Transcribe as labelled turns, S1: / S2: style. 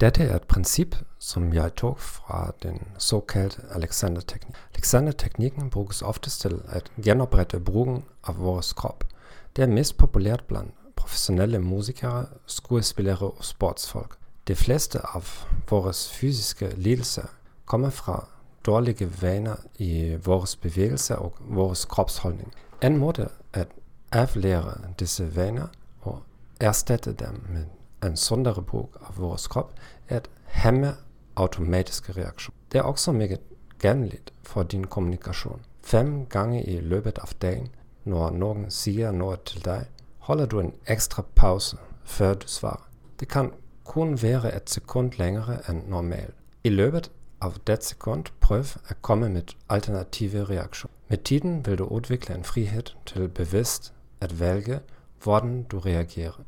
S1: Dette er et prinsipp som jeg tok fra den såkalte Alexander-teknikken. Alexander-teknikken brukes oftest til å gjenopprette bruken av vår kropp. Det er mest populært blant profesjonelle musikere, skuespillere og sportsfolk. De fleste av våre fysiske lidelser kommer fra dårlige vaner i våre bevegelser og vår kroppsholdning. En måte å avlære disse vaner og erstatte dem med en sunnere bruk av vår kropp, er å hemme automatiske reaksjoner. Det er også meget gavnlig for din kommunikasjon. Fem ganger i løpet av dagen når noen sier noe til deg, holder du en ekstra pause før du svarer. Det kan kun være et sekund lengre enn normalt. I løpet av det sekund prøv å komme med alternative reaksjoner. Med tiden vil du utvikle en frihet til bevisst å velge hvordan du reagerer.